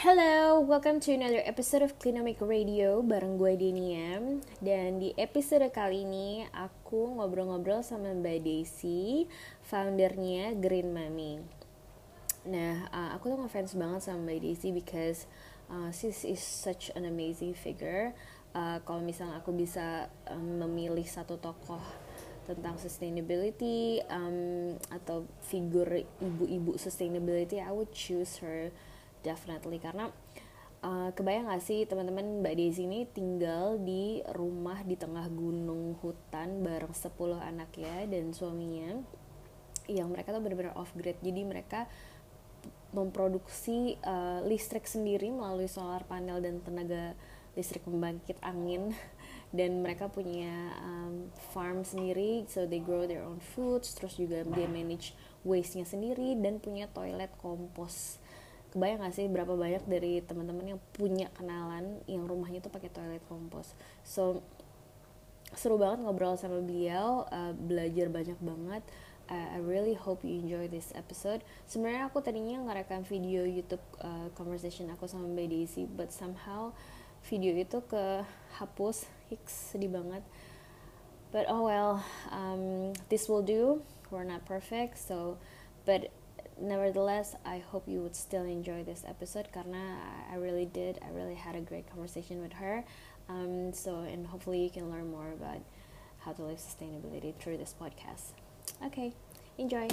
Hello, welcome to another episode of Clinomic Radio bareng gue Denia Dan di episode kali ini aku ngobrol-ngobrol sama Mbak Daisy, foundernya Green Mami. Nah, uh, aku tuh ngefans banget sama Mbak Daisy because uh, she is such an amazing figure. Uh, Kalau misalnya aku bisa um, memilih satu tokoh tentang sustainability um, atau figur ibu-ibu sustainability, I would choose her definitely. Karena uh, kebayang gak sih teman-teman Mbak Desi ini tinggal di rumah di tengah gunung hutan bareng 10 anak ya dan suaminya yang mereka tuh benar-benar off grid. Jadi mereka memproduksi uh, listrik sendiri melalui solar panel dan tenaga listrik pembangkit angin. Dan mereka punya um, farm sendiri so they grow their own foods terus juga dia manage waste-nya sendiri dan punya toilet kompos kebayang gak sih berapa banyak dari teman-teman yang punya kenalan yang rumahnya tuh pakai toilet kompos so seru banget ngobrol sama beliau uh, belajar banyak banget. Uh, I really hope you enjoy this episode. Sebenarnya aku tadinya ngerekam video YouTube uh, conversation aku sama Mbak Daisy but somehow video itu ke hapus hiks sedih banget. But oh well um, this will do. We're not perfect so but nevertheless I hope you would still enjoy this episode karena I really did. I really had a great conversation with her. Um, so and hopefully you can learn more about how to live sustainability through this podcast. Okay enjoy.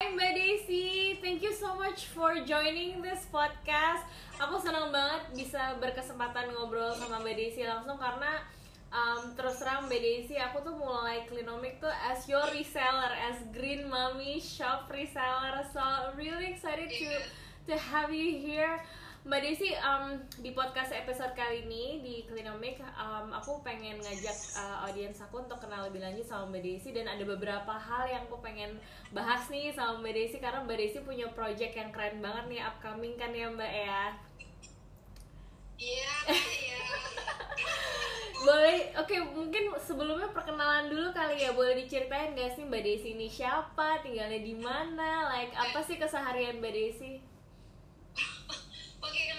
Hai Mbak Desi, thank you so much for joining this podcast. Aku senang banget bisa berkesempatan ngobrol sama Mbak Desi langsung karena um, terus terang Mbak Desi aku tuh mulai Klinomik tuh as your reseller as Green Mommy shop reseller. So really excited to to have you here. Mbak Desi um, di podcast episode kali ini di Klinomik um, aku pengen ngajak uh, audiens aku untuk kenal lebih lanjut sama Mbak Desi. Dan ada beberapa hal yang aku pengen bahas nih sama Mbak Desi karena Mbak Desi punya project yang keren banget nih upcoming kan ya Mbak ya? Iya, iya. boleh oke mungkin sebelumnya perkenalan dulu kali ya. Boleh diceritain gak sih mbak Desi ini siapa? Tinggalnya di mana? Like apa sih keseharian mbak Desi? Oke, kenalan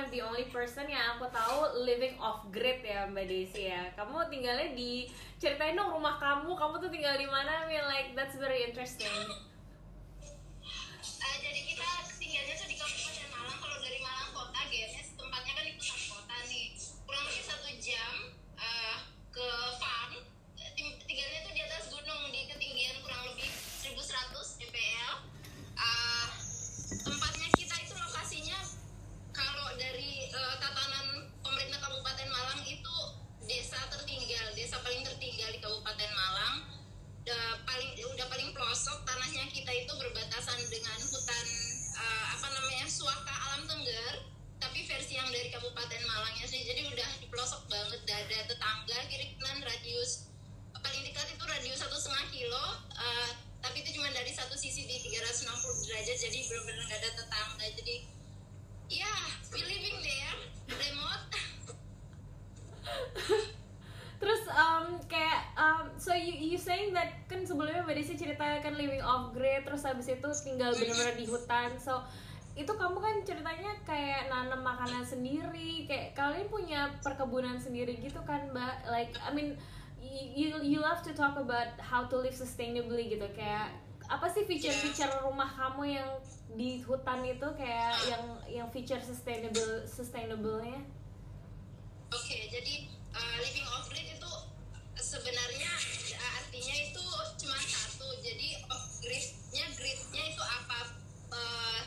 one of the only person yang aku tahu living off grid ya Mbak Desi ya. Kamu tinggalnya di ceritain dong rumah kamu, kamu tuh tinggal di mana? I mean like that's very interesting. Off grid terus habis itu tinggal benar-benar di hutan. So itu kamu kan ceritanya kayak nanam makanan sendiri, kayak kalian punya perkebunan sendiri gitu kan, Mbak? Like I mean you you love to talk about how to live sustainably gitu kayak apa sih feature-feature rumah kamu yang di hutan itu kayak yang yang feature sustainable sustainable-nya? Oke, jadi uh, living off grid itu sebenarnya uh, artinya itu cuma satu. Jadi off gridnya gridnya itu apa? Uh,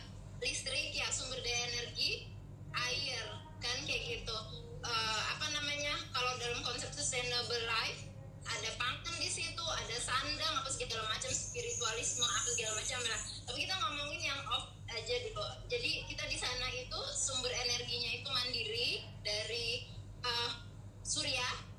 listrik ya sumber daya energi air kan kayak gitu. Uh, apa namanya? Kalau dalam konsep sustainable life ada pangan di situ ada sandang apa segala macam spiritualisme apa segala macam. Lah tapi kita ngomongin yang off aja gitu. jadi kita di sana itu sumber energinya itu mandiri dari uh, surya.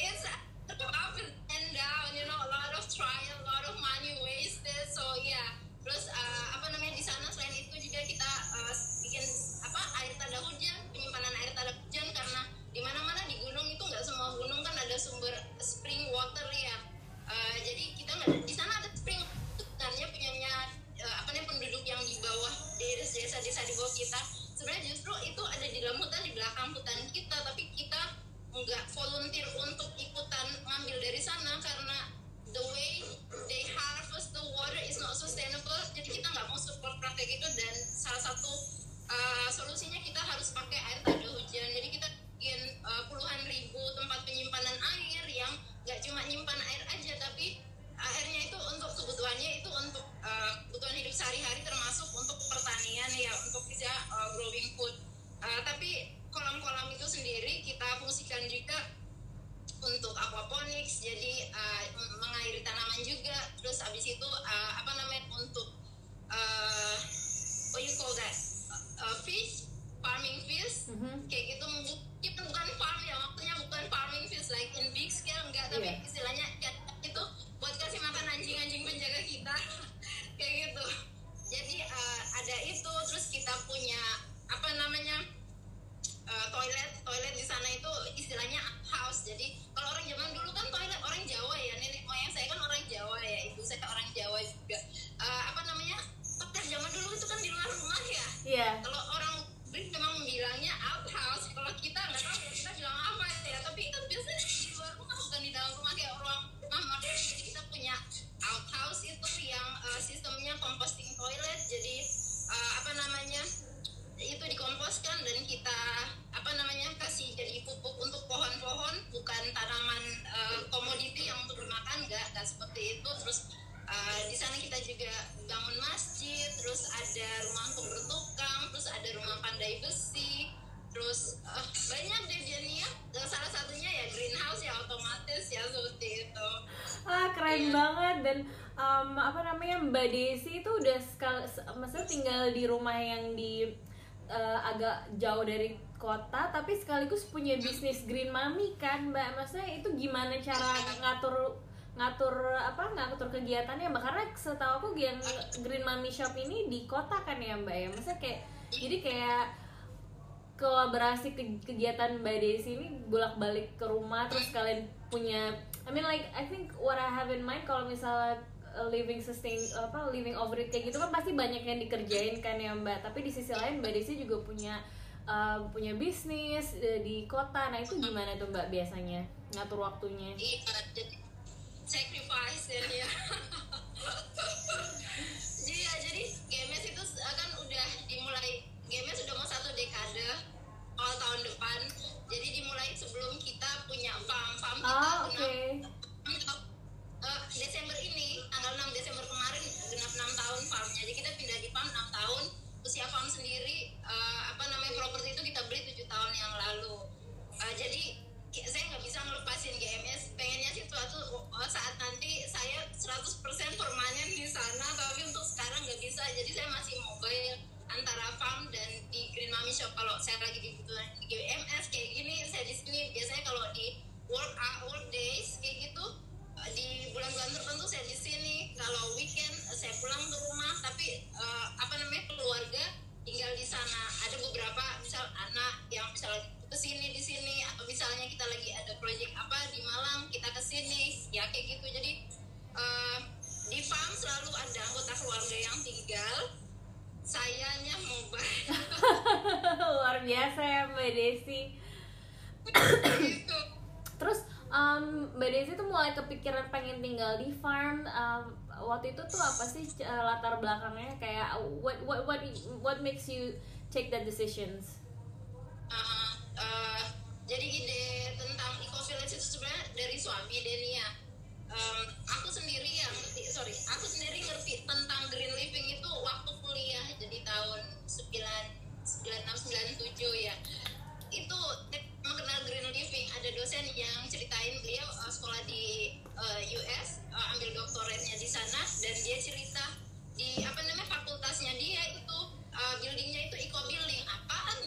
It's up and down, you know, a lot of trial, a lot of money wasted. So yeah, terus uh, apa namanya di sana selain itu juga kita uh, bikin apa air tanda hujan, penyimpanan air tanda hujan karena di mana-mana di gunung itu nggak semua gunung kan ada sumber spring water ya. Uh, jadi kita nggak di sana ada spring sebenarnya punyanya uh, apa namanya penduduk yang di bawah desa-desa di bawah kita. Sebenarnya justru itu ada di dalam hutan di belakang hutan kita, tapi kita nggak volunteer untuk ikutan ngambil dari sana karena the way they harvest the water is not sustainable. Jadi kita nggak mau support praktek itu dan salah satu uh, solusinya kita harus pakai air tanda hujan. Jadi kita bikin uh, puluhan ribu tempat penyimpanan air yang nggak cuma nyimpan air aja tapi airnya itu untuk kebutuhannya itu untuk uh, kebutuhan hidup sehari-hari termasuk untuk pertanian ya untuk bisa uh, growing food. Uh, tapi kolam-kolam itu sendiri kita fungsikan juga untuk aquaponics jadi uh, mengairi tanaman juga. Terus habis itu uh, apa namanya untuk uh, what you call that? Uh, fish farming fish. Mhm. kayak gitu mungkin bukan farm ya maksudnya bukan farming fish like in big scale enggak. Tapi Iya. istilahnya ya, itu buat kasih makan anjing-anjing penjaga kita. Kayak gitu. Jadi uh, ada itu terus kita punya apa namanya uh, toilet toilet di sana itu istilahnya house. Jadi kalau orang zaman dulu kan toilet orang Jawa ya nenek moyang saya kan orang Jawa ya ibu saya orang Jawa juga. Uh, apa namanya? Toilet zaman dulu itu kan di luar rumah ya. Iya. kalau orang Brit memang bilangnya outhouse. Kalau kita nggak tahu ya kita bilang apa ya. Tapi kan biasanya di luar rumah bukan di dalam rumah. Kayak orang rumah modern jadi kita punya outhouse itu yang uh, sistemnya composting toilet. Jadi uh, apa namanya? Itu dikomposkan seperti itu. Terus uh, di sana kita juga bangun masjid terus ada rumah untuk bertukang terus ada rumah pandai besi terus uh, banyak deh Jania dan salah satunya ya greenhouse ya otomatis ya seperti itu. Ah keren Iya. banget. Dan um, apa namanya Mbak Desi itu udah sekal, se- maksudnya tinggal di rumah yang di uh, agak jauh dari kota tapi sekaligus punya bisnis green mami kan Mbak. Maksudnya itu gimana cara ngatur ngatur apa ngatur kegiatannya Mbak. Karena setahu aku yang green mami shop ini di kota kan ya Mbak ya? Maksudnya kayak jadi kayak kolaborasi ke- kegiatan Mbak Desi ini bolak-balik ke rumah terus kalian punya I mean like I think what I have in mind kalau misalnya uh, living sustain apa living over it kayak gitu kan pasti banyak yang dikerjain kan ya Mbak. Tapi di sisi lain Mbak Desi juga punya uh, punya bisnis uh, di kota. Nah itu gimana tuh Mbak biasanya ngatur waktunya? Iya sacrifice dan ya jadi ya jadi GMS itu kan udah dimulai GMS sudah mau satu dekade awal tahun depan. Jadi dimulai sebelum kita punya farm. Farm kita ah oke. Genap eh, Desember ini tanggal 6 Desember kemarin genap 6 tahun farm jadi kita pindah di farm 6 tahun. Usia farm sendiri eh, apa namanya properti itu kita beli 7 tahun yang lalu. Eh, jadi saya nggak bisa ngelepasin GMS pengennya sih suatu oh, saat nanti saya 100% permanen di sana tapi untuk sekarang nggak bisa. Jadi saya masih mobile antara farm dan di Green Mami Shop. Kalau saya lagi dibutuhkan di GMS kayak gini saya di sini. Biasanya kalau di work uh, work days kayak gitu uh, di bulan-bulan tertentu saya di sini. Kalau weekend saya pulang ke rumah. Tapi uh, apa namanya keluarga tinggal di sana. Ada beberapa misal anak yang misalnya ke sini di sini atau misalnya kita lagi ada proyek apa di Malang kita ke sini ya kayak gitu. Jadi uh, di farm selalu ada anggota keluarga yang tinggal. Sayanya mobile luar biasa ya Mbak Desi. Gitu. Terus um, Mbak Desi tuh mulai kepikiran pengen tinggal di farm. Um, waktu itu tuh apa sih uh, latar belakangnya kayak what what what what makes you take that decisions? Uh, uh, jadi ide tentang eco village itu sebenarnya dari suami Denia. Um, aku sendiri yang sorry, aku sendiri ngerti tentang green living itu waktu kuliah, jadi tahun 9 96 97 ya kalau kenal Green Living. Ada dosen yang ceritain beliau uh, sekolah di eh, uh, US uh, eh, ambil doktoretnya di sana dan dia cerita di apa namanya fakultasnya dia itu uh, buildingnya itu eco building. Apaan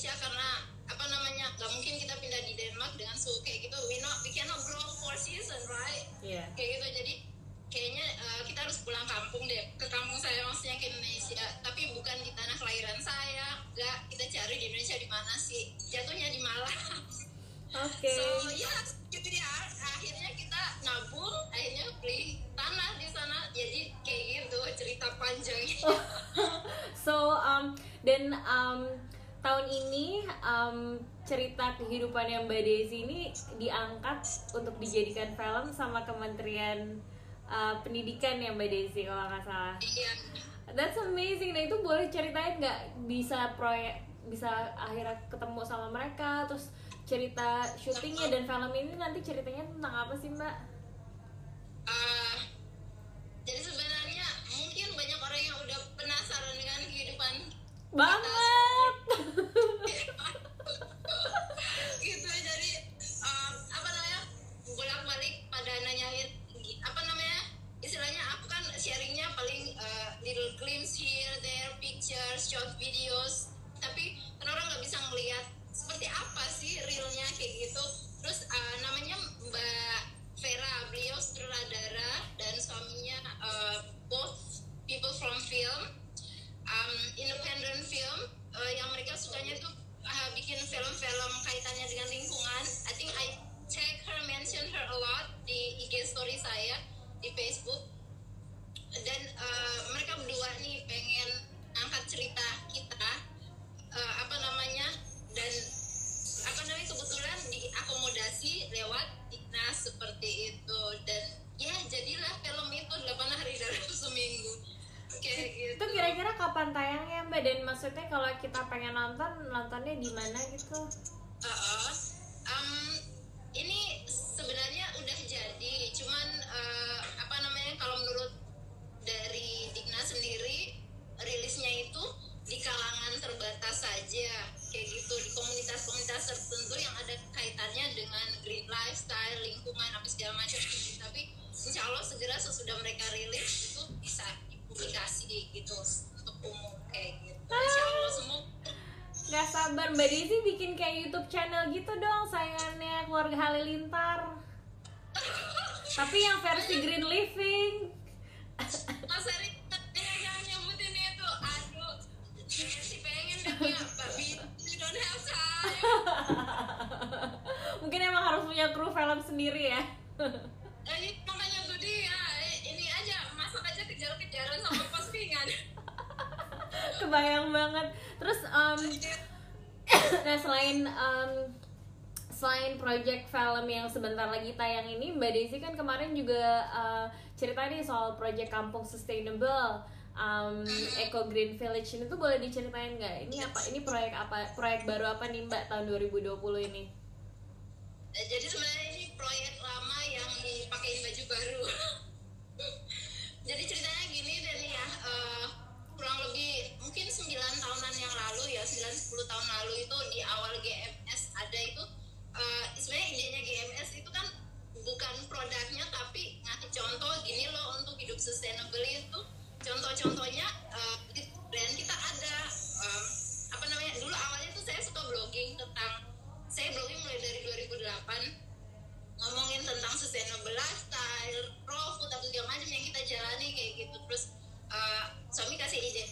Indonesia karena apa namanya gak mungkin kita pindah di Denmark dengan suhu kayak gitu. We not we cannot grow four season right? Yeah. kayak gitu jadi kayaknya uh, kita harus pulang kampung deh. Ke kampung saya maksudnya ke Indonesia. Tapi bukan di tanah kelahiran saya. Gak kita cari di Indonesia di mana sih? Jatuhnya di Malang. Okay. so ya yeah, gitu ya. Akhirnya kita nabung akhirnya beli tanah di sana. Jadi kayak gitu cerita panjangnya. Oh. so um, then um, tahun ini um, cerita kehidupannya Mbak Desi ini diangkat untuk dijadikan film sama Kementerian uh, Pendidikan ya Mbak Desi kalau nggak salah. Iya. That's amazing. Nah itu boleh ceritain nggak bisa proyek bisa akhirnya ketemu sama mereka terus cerita syutingnya dan film ini nanti ceritanya tentang apa sih Mbak? lingkungan apa segala macam gitu. tapi insya Allah segera sesudah mereka rilis itu bisa dipublikasi gitu untuk umum kayak gitu insya Allah semua Gak sabar Mbak Desi bikin kayak YouTube channel gitu dong sayangannya keluarga Halilintar. Tapi yang versi Green Living. Mas Erick punya kru film sendiri ya. Ini makanya tuh dia ini aja masak aja kejar-kejaran sama postingan Kebayang banget. Terus um, nah selain um, selain project film yang sebentar lagi tayang ini, Mbak Desi kan kemarin juga uh, cerita nih soal project kampung sustainable. Um, Eco Green Village ini tuh boleh diceritain nggak? Ini apa? Ini proyek apa? Proyek baru apa nih Mbak tahun 2020 ini? Eh, jadi sebenarnya ini proyek lama yang dipakein baju baru. Jadi ceritanya gini dan ya eh, kurang lebih mungkin 9 tahunan yang lalu ya 9-10 tahun lalu itu di awal GMS ada itu eh, sebenarnya idenya GMS itu kan bukan produknya tapi ngasih contoh gini loh untuk hidup sustainable itu. Contoh-contohnya di brand kita ada em, apa namanya dulu awalnya tuh saya suka blogging tentang saya blogging mulai dari 2008 ngomongin tentang sustainable lifestyle, raw food atau segala macam yang kita jalani kayak gitu. Terus eh, suami kasih ide,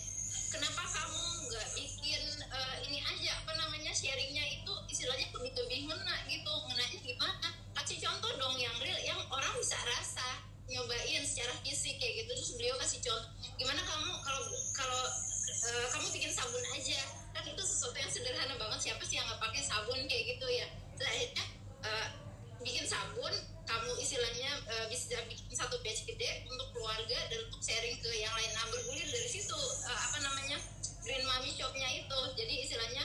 kenapa kamu nggak bikin eh, ini aja apa namanya sharingnya itu istilahnya lebih lebih ngena gitu, ngenanya gimana? Kasih contoh dong yang real, yang orang bisa rasa nyobain secara fisik kayak gitu. Terus beliau kasih contoh, gimana kamu kalau kalau eh, kamu bikin sabun aja kan itu sesuatu yang sederhana banget siapa sih yang nggak pakai sabun kayak gitu ya Terus akhirnya eh, bikin sabun kamu istilahnya eh, bisa bikin satu batch gede untuk keluarga dan untuk sharing ke yang lain. Nah bergulir dari situ eh, apa namanya green mommy shopnya itu. Jadi istilahnya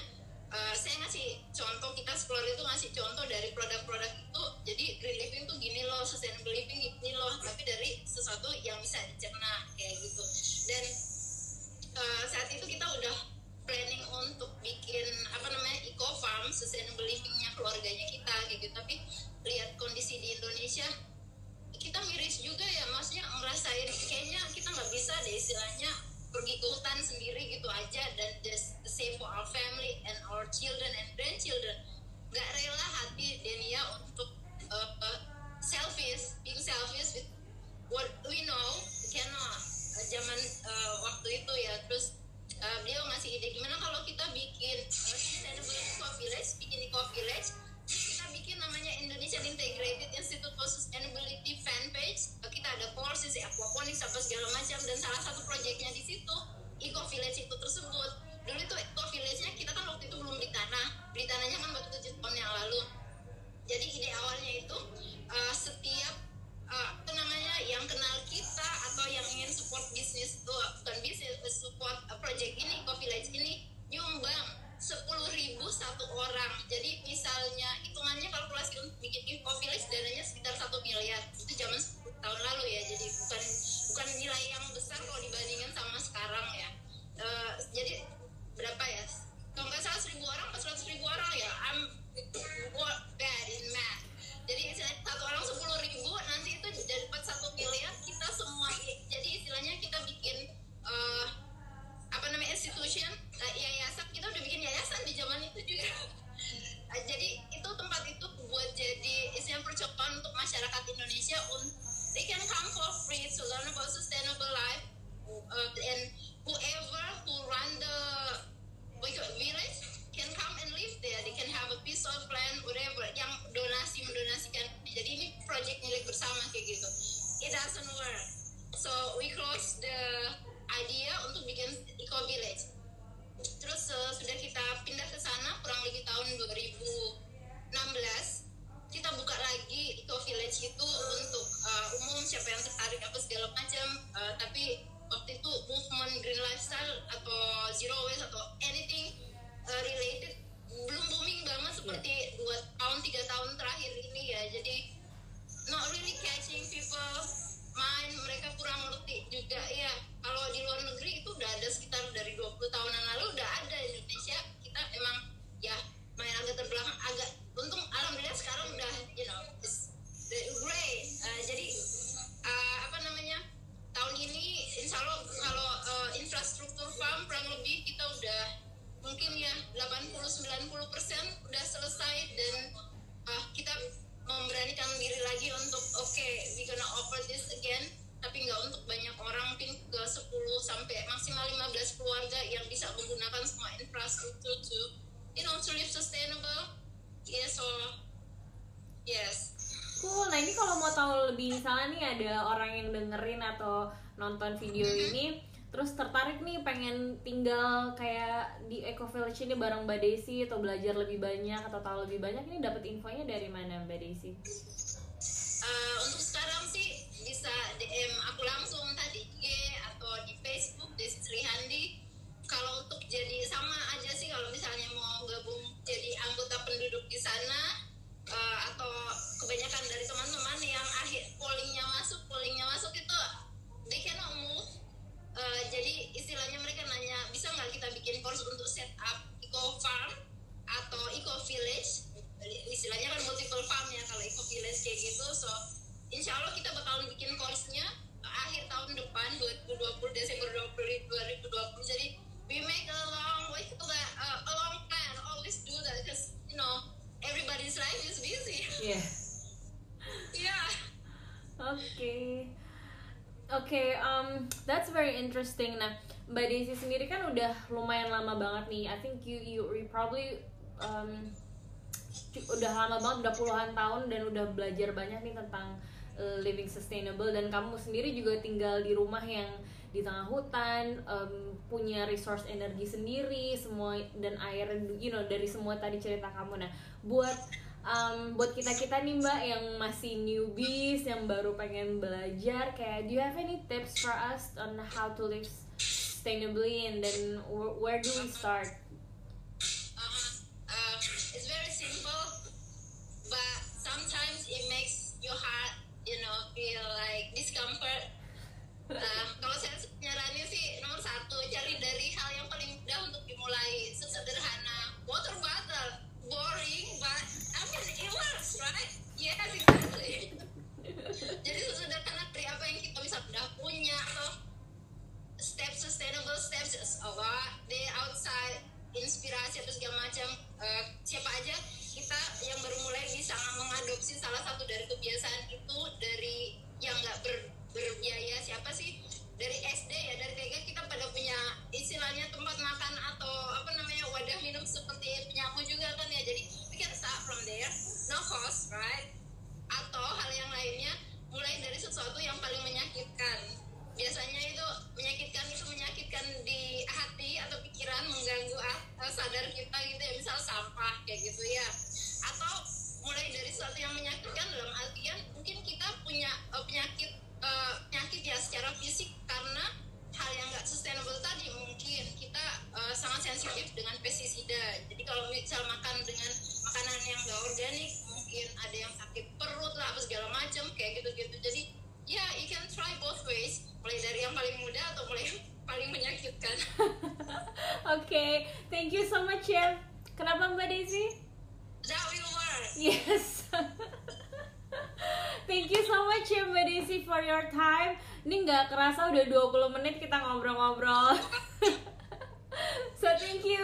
eh, saya ngasih contoh kita sekeluarga itu ngasih contoh dari produk-produk itu. Jadi green living tuh gini loh sustainable living gini loh tapi dari sesuatu yang bisa dicerna kayak gitu. Dan eh, saat itu kita udah planning untuk bikin apa namanya eco farm sustainable livingnya keluarganya Indonesia. Kita miris juga ya maksudnya ngerasain kayaknya kita nggak bisa deh istilahnya pergi ke hutan sendiri gitu aja dan just save for our family and our children and grandchildren. Nggak rela hati Denia untuk uh, uh, selfish being selfish with what we know cannot. Uh, zaman uh, waktu itu ya terus uh, beliau ngasih ide gimana kalau kita bikin uh, siapa yang tertarik apa segala macam. Uh, tapi waktu itu movement green lifestyle atau zero waste atau anything uh, related belum booming banget seperti ya. dua tahun tiga tahun terakhir ini ya. Jadi not really catching people mind mereka kurang ngerti juga. Ya kalau di luar negeri itu udah ada sekitar dari 20 tahunan lalu udah ada di Indonesia. Kita emang ya main agak terbelakang agak untung. Alhamdulillah sekarang udah you know it's great uh, eh, jadi uh, apa namanya? Tahun ini insya Allah kalau uh, infrastruktur farm kurang lebih kita udah mungkin ya 80-90 persen udah selesai dan uh, kita memberanikan diri lagi untuk oke okay, we gonna offer this again tapi nggak untuk banyak orang mungkin ke 10 sampai maksimal 15 keluarga yang bisa menggunakan semua infrastruktur to you know to live sustainable. Yeah so yes. Cool. Nah ini kalau mau tahu lebih misalnya nih ada orang yang dengerin atau nonton video ini terus tertarik nih pengen tinggal kayak di Eco Village ini bareng Mbak Desi atau belajar lebih banyak atau tahu lebih banyak ini dapat infonya dari mana Mbak Desi? Uh, untuk sekarang sih bisa DM aku langsung tadi IG atau di Facebook Desi Srihandi. Kalau untuk jadi sama aja sih kalau misalnya mau gabung jadi anggota penduduk di sana uh, atau kebanyakan dari teman-teman yang akhir pollingnya masuk pollingnya masuk itu they cannot move uh, jadi istilahnya mereka nanya bisa nggak kita bikin course untuk set up eco farm atau eco village istilahnya kan multiple farm ya kalau eco village kayak gitu so insya Allah kita bakal bikin course-nya akhir tahun depan 2020 Desember 2020 jadi we make a long way to that uh, a long plan always do that because you know everybody's life is busy. Yeah. yeah. Oke. Oke, okay, um, that's very interesting. Nah, Mbak Desi sendiri kan udah lumayan lama banget nih. I think you you, probably um, udah lama banget, udah puluhan tahun dan udah belajar banyak nih tentang uh, living sustainable dan kamu sendiri juga tinggal di rumah yang di tengah hutan um, punya resource energi sendiri semua dan air you know dari semua tadi cerita kamu nah buat um, buat kita kita nih mbak yang masih newbies yang baru pengen belajar kayak do you have any tips for us on how to live sustainably and then where do we start? Uh, uh, it's very simple but sometimes it makes your heart you know feel like discomfort. Uh, sampah kayak gitu ya. Atau mulai dari sesuatu yang menyakitkan dalam artian mungkin kita punya uh, penyakit uh, penyakit ya secara fisik karena hal yang nggak sustainable tadi mungkin kita uh, sangat sensitif dengan pestisida. Jadi kalau misal makan dengan makanan yang nggak organik mungkin ada yang sakit perut lah apa segala macam kayak gitu-gitu. Jadi ya yeah, you can try both ways. Mulai dari yang paling mudah atau mulai yang paling menyakitkan. Oke okay. thank you so much ya kenapa mbak Desi that will work yes Thank you so much ya Mbak Desi for your time. Ini nggak kerasa udah 20 menit kita ngobrol-ngobrol. so thank you.